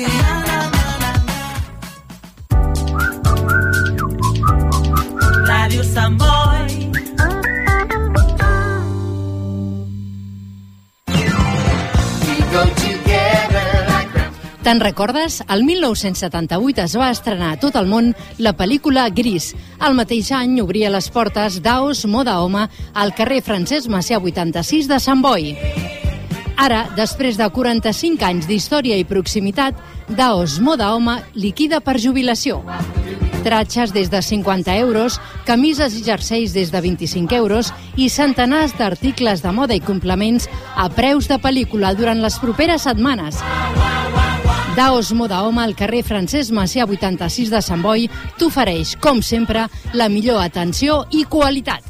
sexy. Na, na, na, na. Radio Samboy. Te'n recordes? El 1978 es va estrenar a tot el món la pel·lícula Gris. El mateix any obria les portes d'Aos Moda Home al carrer Francesc Macià 86 de Sant Boi. Ara, després de 45 anys d'història i proximitat, Daos Moda Home liquida per jubilació. Tratxes des de 50 euros, camises i jerseis des de 25 euros i centenars d'articles de moda i complements a preus de pel·lícula durant les properes setmanes. Daos Moda Home al carrer Francesc Macià 86 de Sant Boi t'ofereix, com sempre, la millor atenció i qualitat.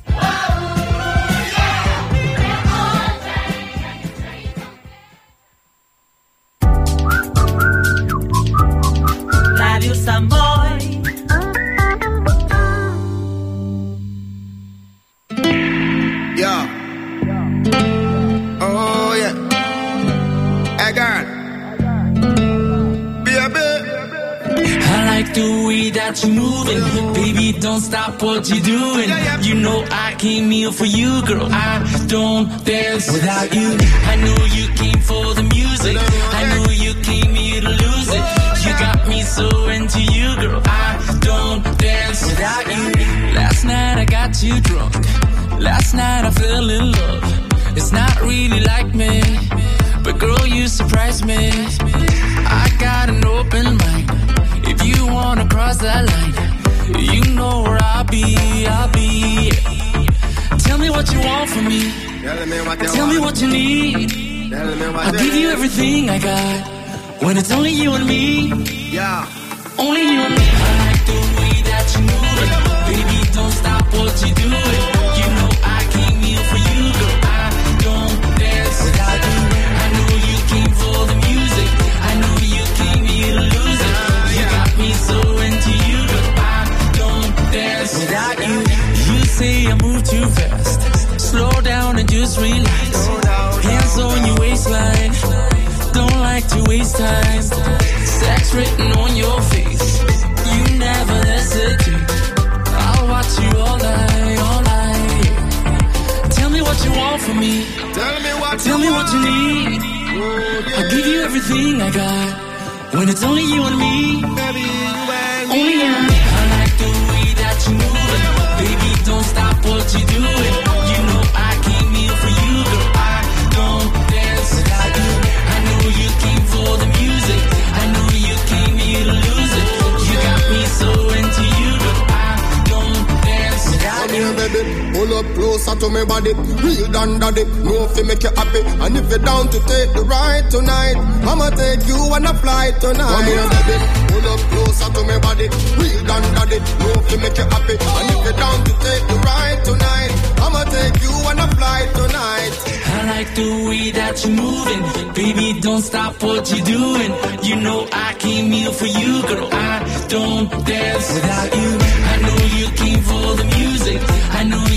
What you're doing. You know I came here for you, girl. I don't dance without you. I know you came for the music. I know you came here to lose it. You got me so into you, girl. I don't dance without you. Last night I got you drunk. Last night I fell in love. It's not really like me. But girl, you surprised me. I got an open mind. If you wanna cross that line, you know where I'll be, I'll be. Tell me what you want from me. Tell me what you Tell me want. what you need. Tell me what I'll give you everything I got. When it's only you and me, Yeah. only you and me. I like the way that you move it. Baby, don't stop what you're doing. Say I move too fast. Slow down and just relax. Hands on your waistline. Don't like to waste time. Sex written on your face. You never hesitate. I'll watch you all night, all night. Tell me what you want from me. Tell me what Tell you me what you need. Oh, I'll give you everything I got. When it's only you and me. Baby, you and. Only you and me. I like the way that you move don't stop what you doing. Pull up closer to me body. Real done daddy. No fi make you happy. And if you're down to take the ride tonight, I'ma take you on a flight tonight. Come here, baby. Pull up closer to me body. Real done daddy. No fi make you happy. And if you're down to take the ride tonight, I'ma take you on a flight tonight. I like the way that you're moving. Baby, don't stop what you're doing. You know I came here for you, girl. I don't dance without you. I know you came for the music. I know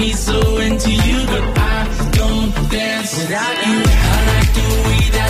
me so into you, but I don't dance without you. I like the way that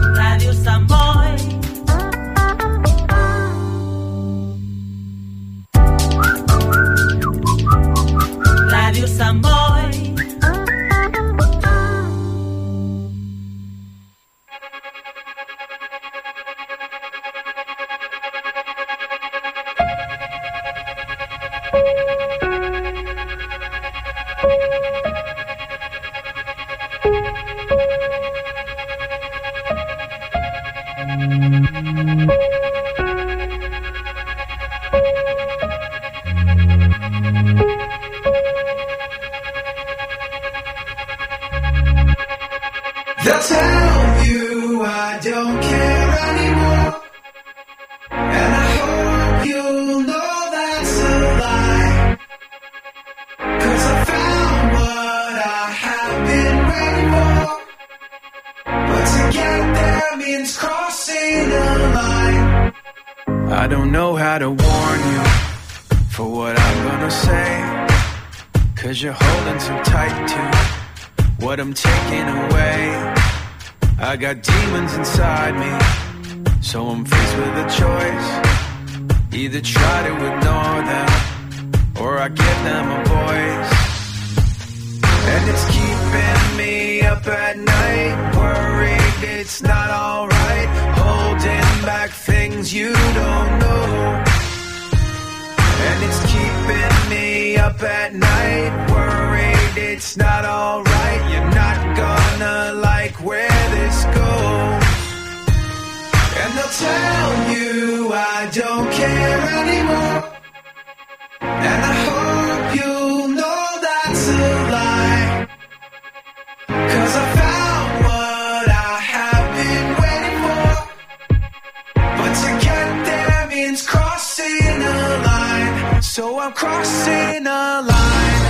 crossing a line. So I'm crossing a line.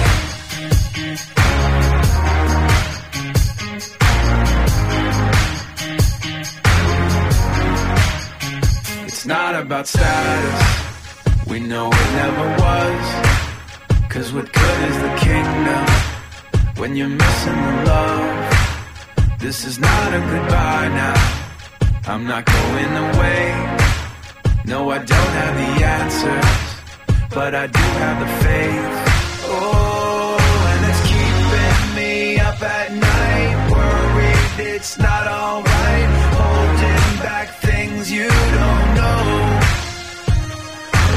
It's not about status. We know it never was. Cause what good is the kingdom when you're missing the love? This is not a goodbye now. I'm not going away. No, I don't have the answers, but I do have the faith. Oh, and it's keeping me up at night, worried it's not alright, holding back things you don't know.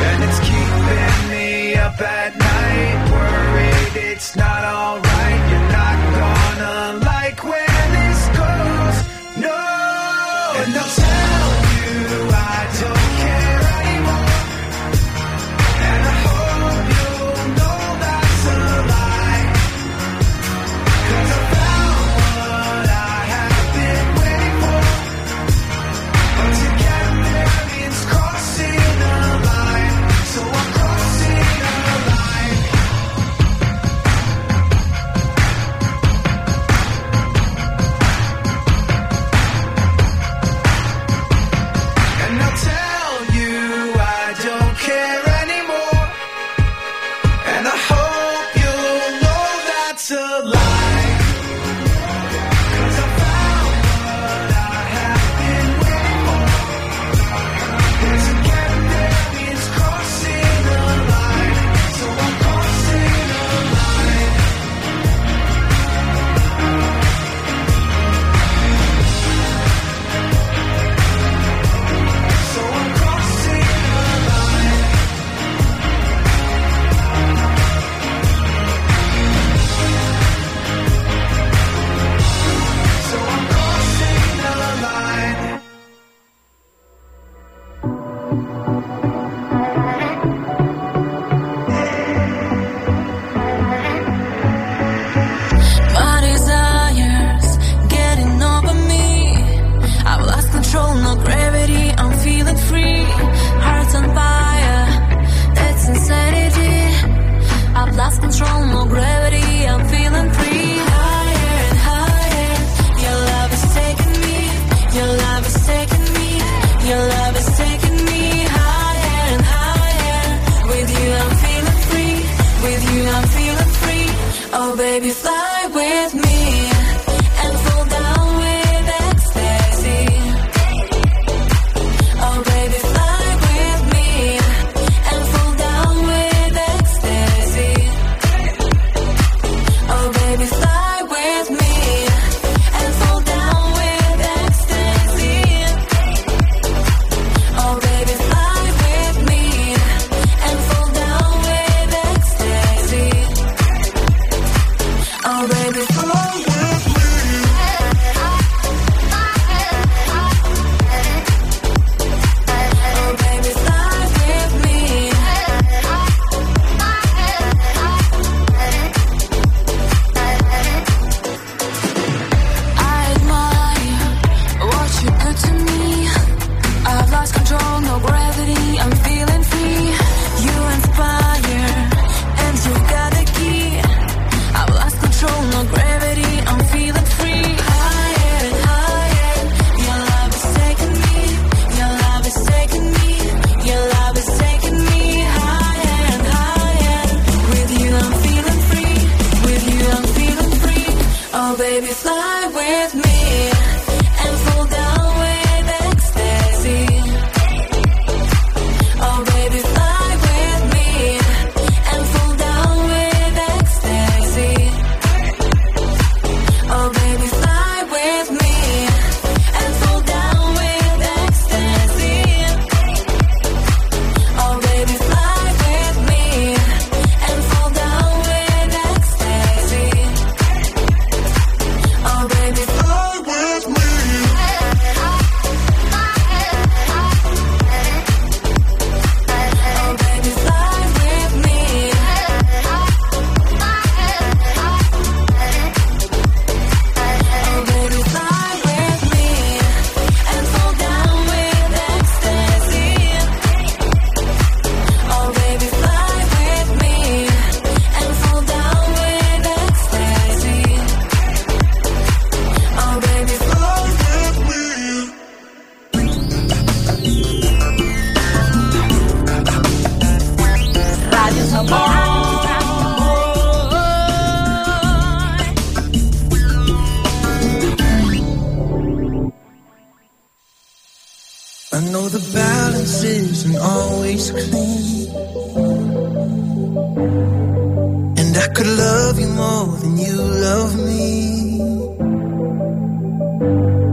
And it's keeping me up at night, worried it's not alright, you're not gonna like where this goes. No, and no time.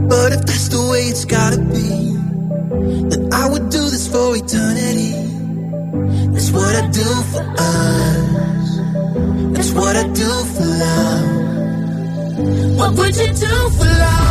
But if that's the way it's gotta be, then I would do this for eternity. That's what I do for us. That's what I do for love. What would you do for love?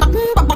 bum bum bum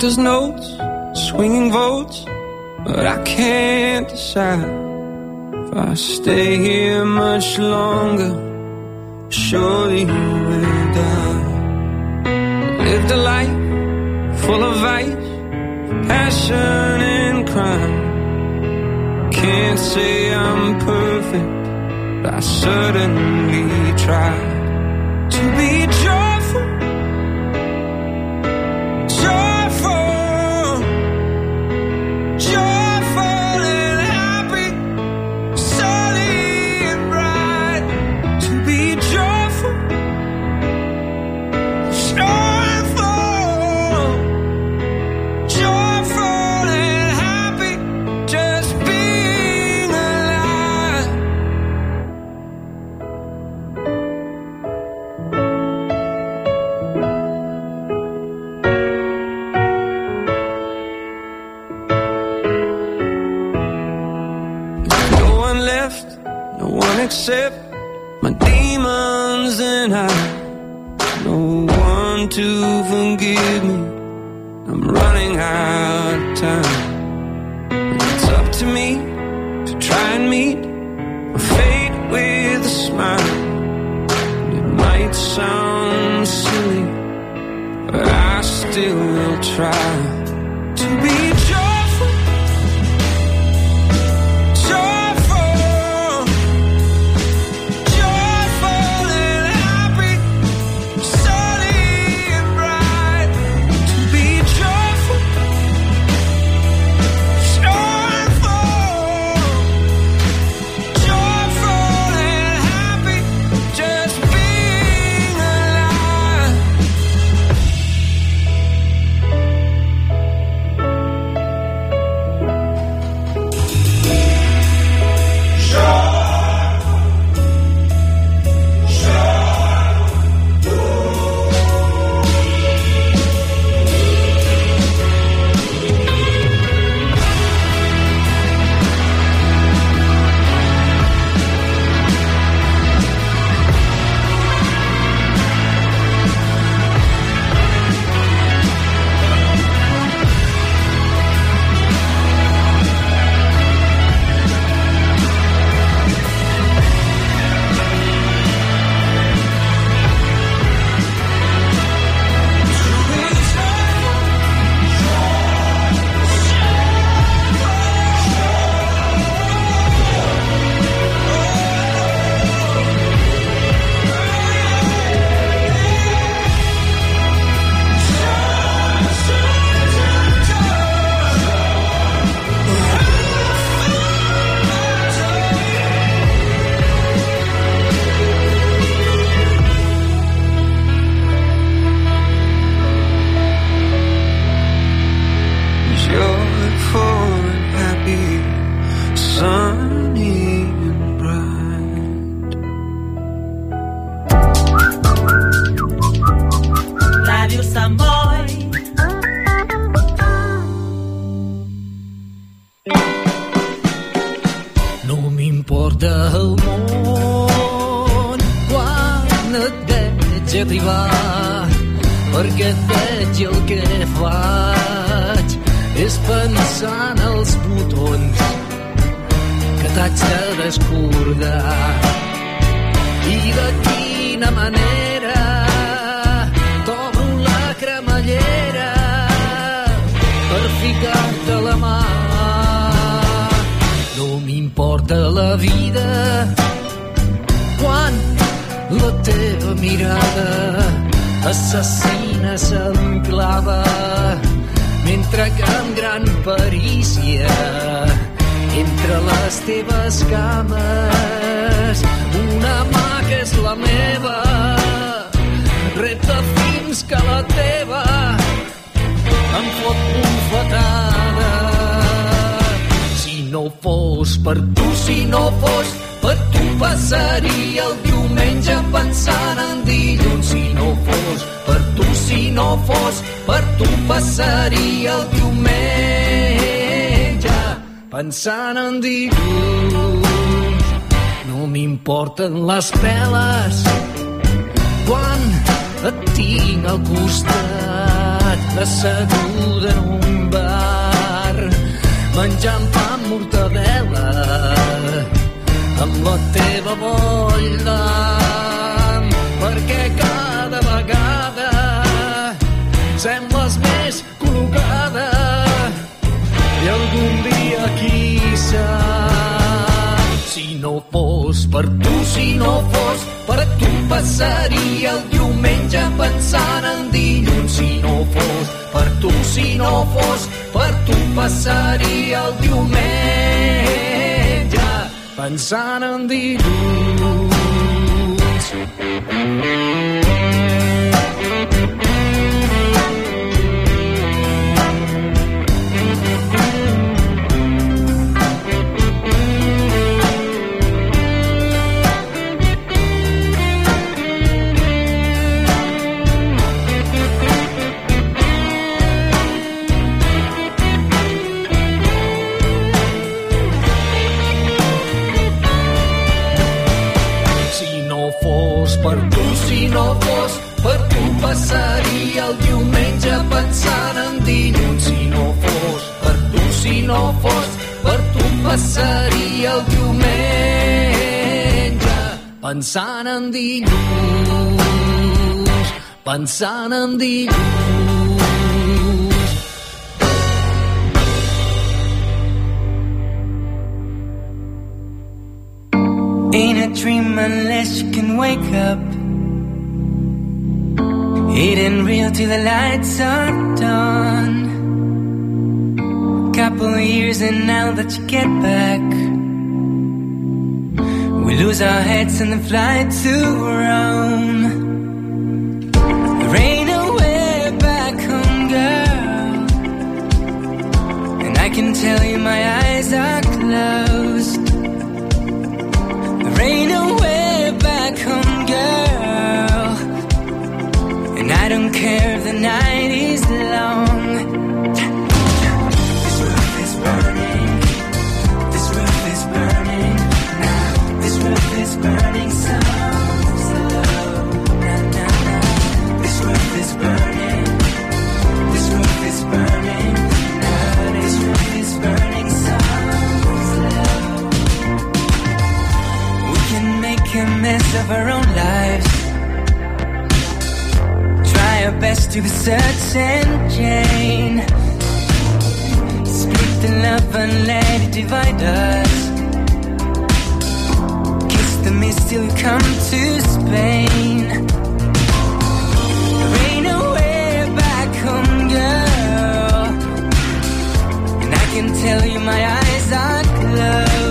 doctor's notes, swinging votes, but I can't decide if I stay here much longer. Surely you will die. Lived a life full of vice, passion, and crime. Can't say I'm perfect, but I certainly try. left, no one except my demons and I. No one to forgive me. I'm running out of time. And it's up to me to try and meet my fate with a smile. It might sound silly, but I still will try. m'importen les peles quan et tinc al costat asseguda en un bar menjant pa amb mortadela amb la teva bolla perquè cada vegada sembles més col·locada i algun dia qui sap no fos per tu, si no fos per tu passaria el diumenge pensant en dilluns. Si no fos per tu, si no fos per tu passaria el diumenge pensant en dilluns passaria el diumenge pensant en dilluns. Si no fos per tu, si no fos per tu, passaria el diumenge pensant en dilluns, pensant en dilluns. Ain't a dream unless you can wake up. Ain't real till the lights are done. Couple years and now that you get back, we lose our heads in the flight to Rome. There ain't no way back home, girl. And I can tell you my eyes are closed. Night is long. This roof is burning. This roof is burning. Now, this roof is burning so slow. Na, na, na. This roof is burning. This roof is burning. Now, this roof is burning so slow. We can make a mess of our own lives. Our best to be certain, Jane. Split the love and let it divide us. Kiss the mist till you come to Spain. There ain't no way back home, girl. And I can tell you my eyes are closed.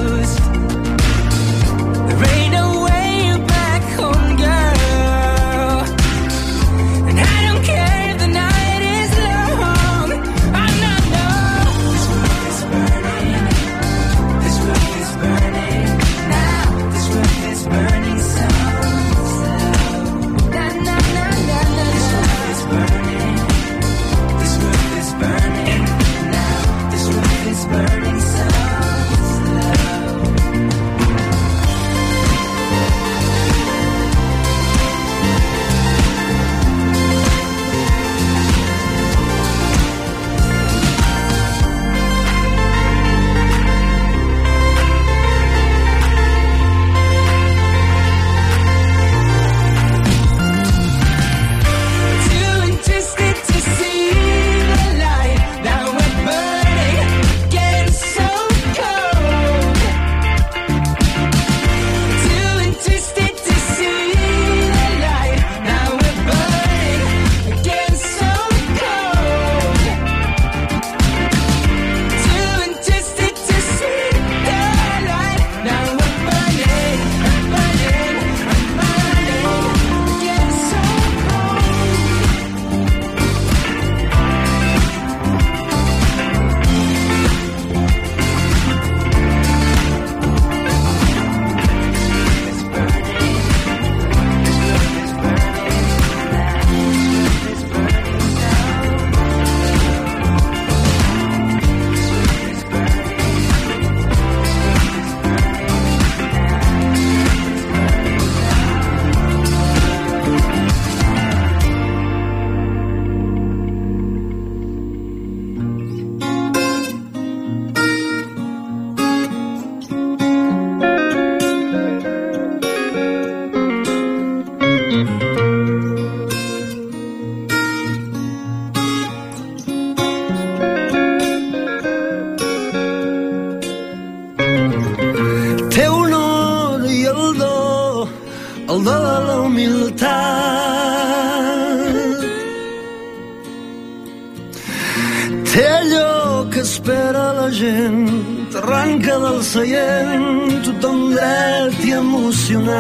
espera la gent, arranca del seient, tothom dret i emocionat.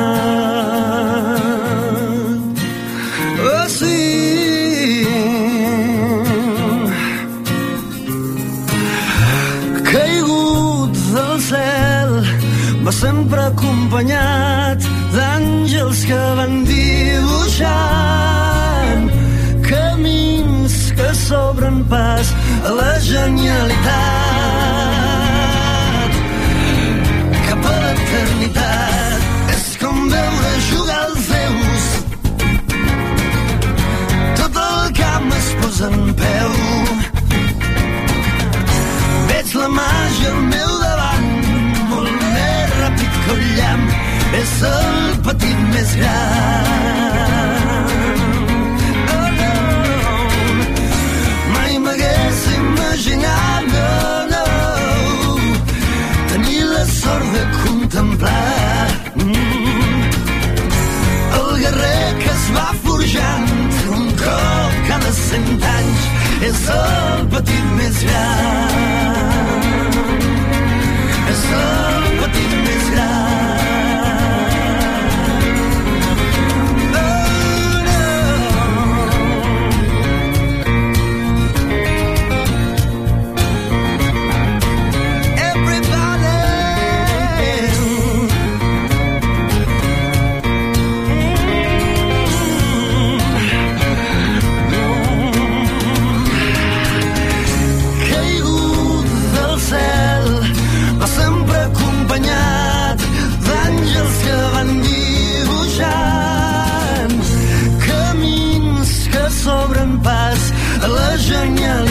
Oh, sí. Caigut del cel, va sempre acompanyat d'àngels que van dibuixant camins que s'obren pas la genialitat cap a l'eternitat és com veure jugar els déus tot el camp es posa en peu. Veig la màgia al meu davant. Molt més ràpid que un llamp. És el petit més gran. cent anys és el petit més gran. És el hanya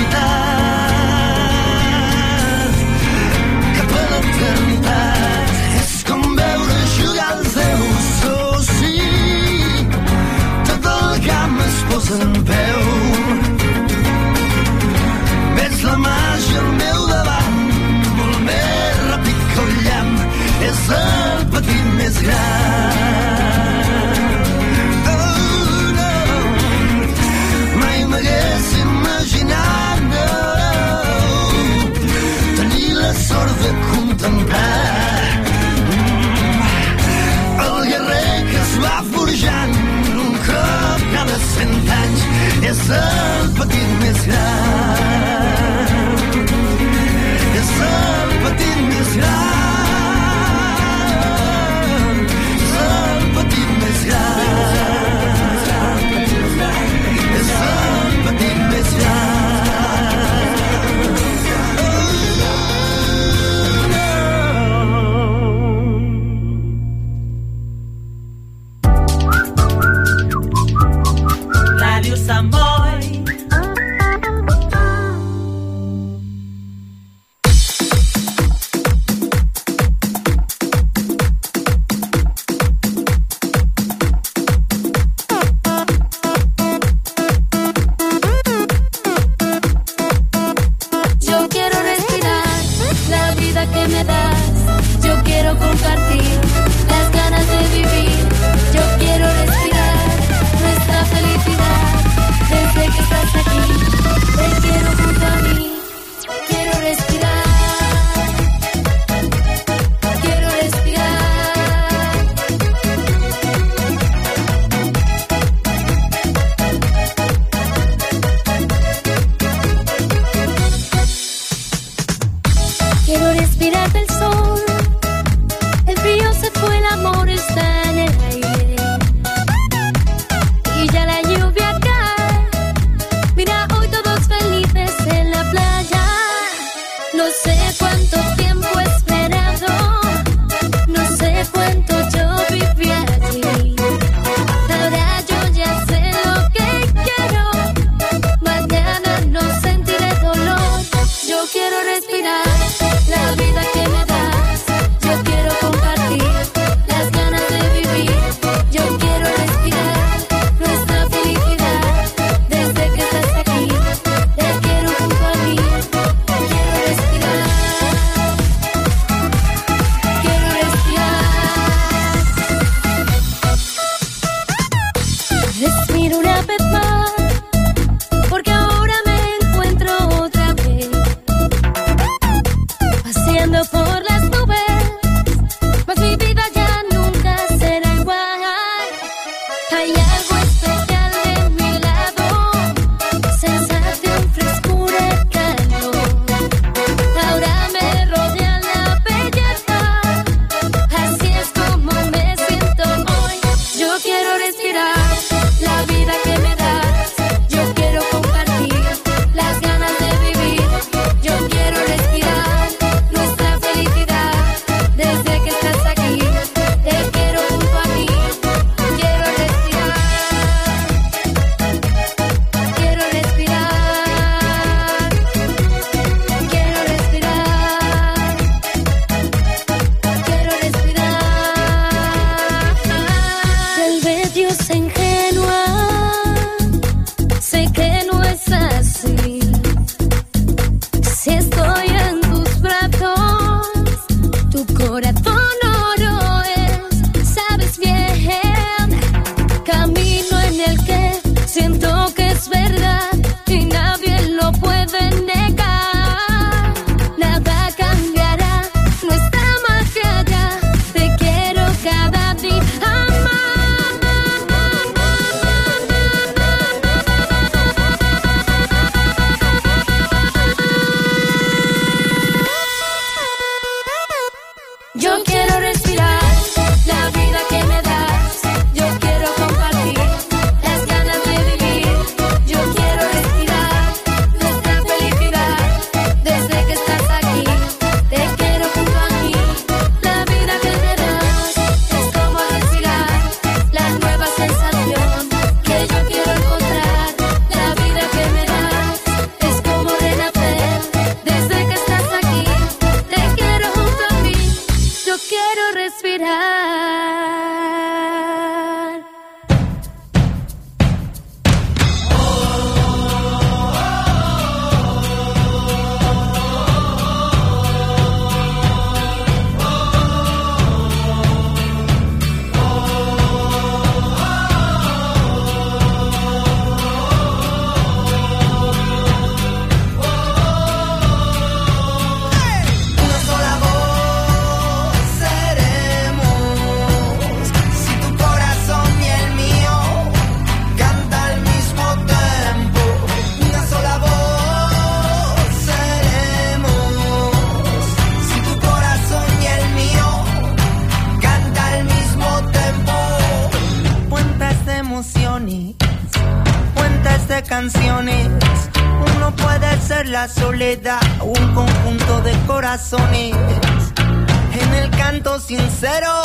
En el canto sincero,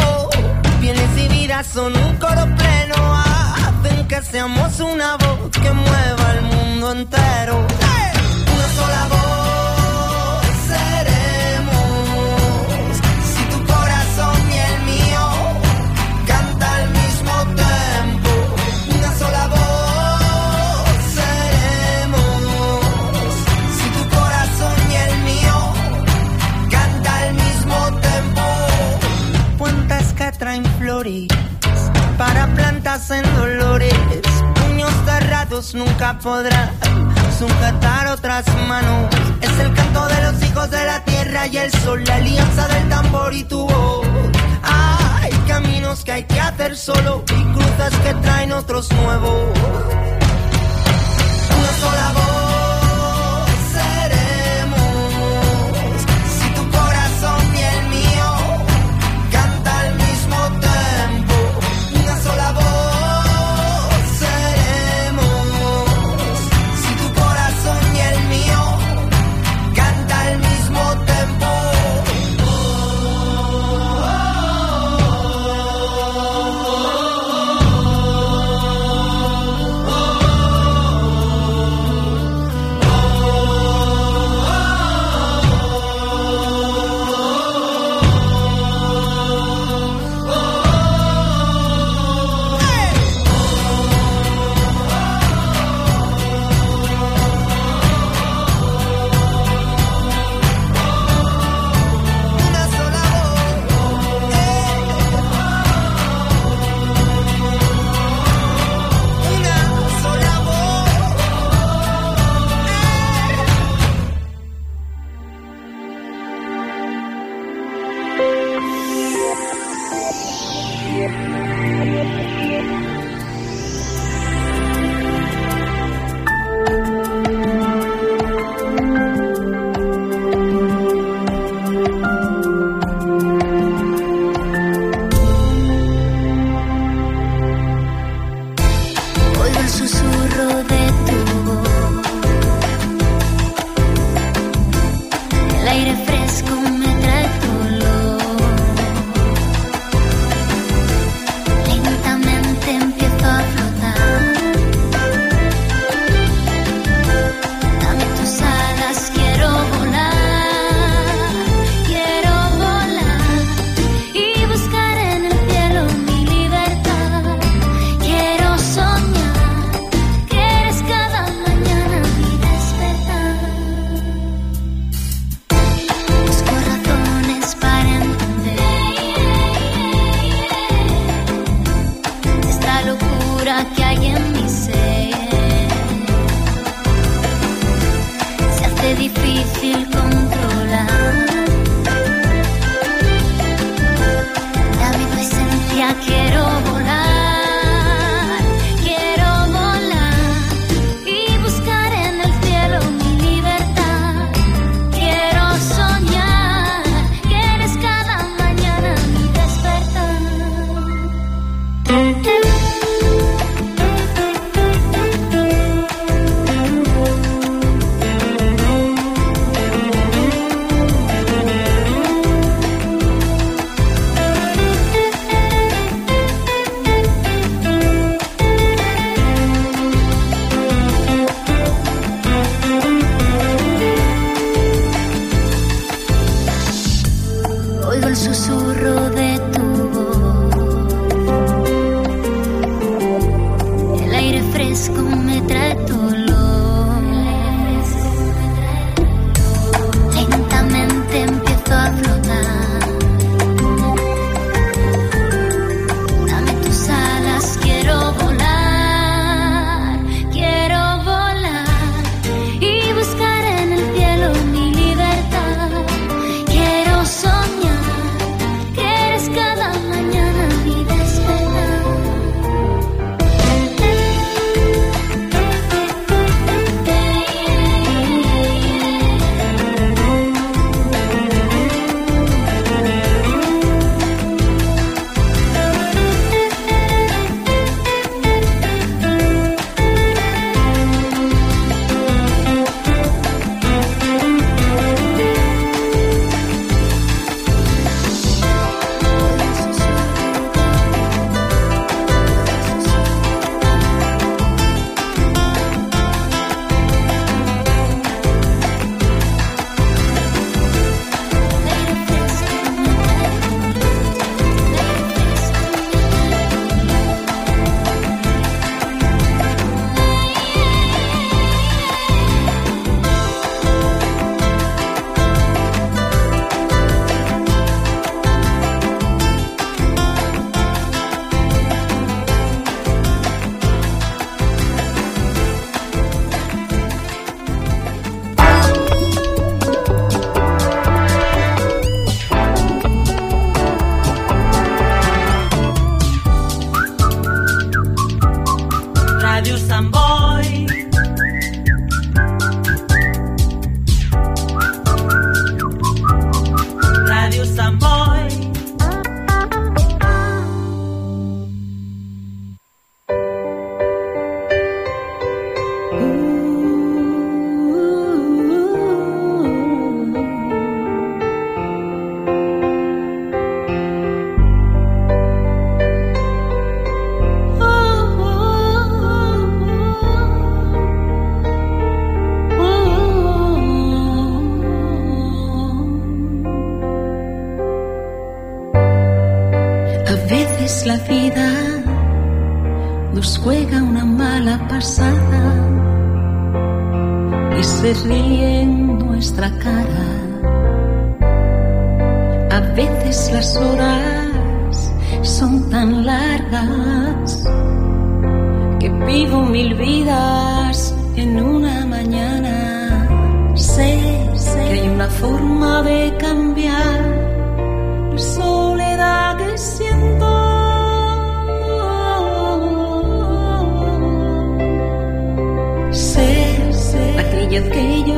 pieles y vidas son un coro pleno. Hacen que seamos una voz que mueva el mundo entero. hacen dolores. Puños cerrados nunca podrán sujetar otras manos. Es el canto de los hijos de la tierra y el sol, la alianza del tambor y tu voz. Hay caminos que hay que hacer solo y cruces que traen otros nuevos. Una sola voz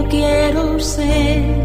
quiero ser.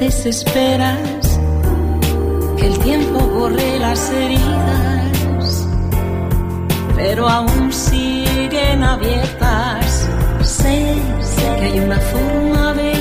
veces esperas que el tiempo borre las heridas, pero aún siguen abiertas. Sé, sé que hay una forma de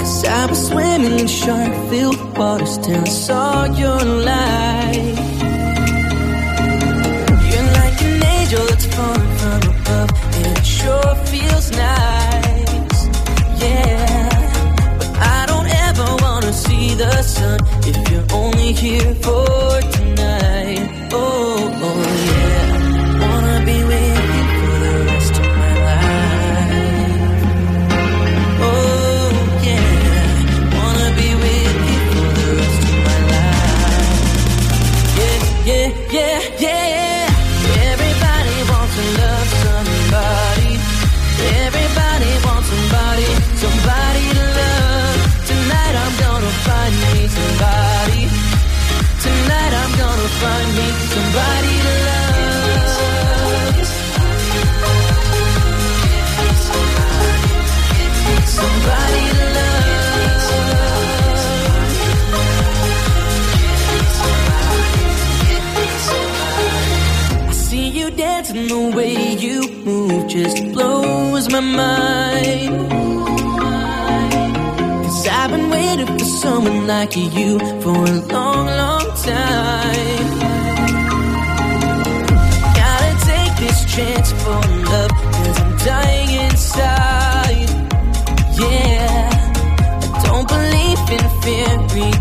Cause I was swimming in shark filled waters till I saw your light. You're like an angel that's falling. just blows my mind. Cause I've been waiting for someone like you for a long, long time. Gotta take this chance for love, cause I'm dying inside. Yeah, I don't believe in fairy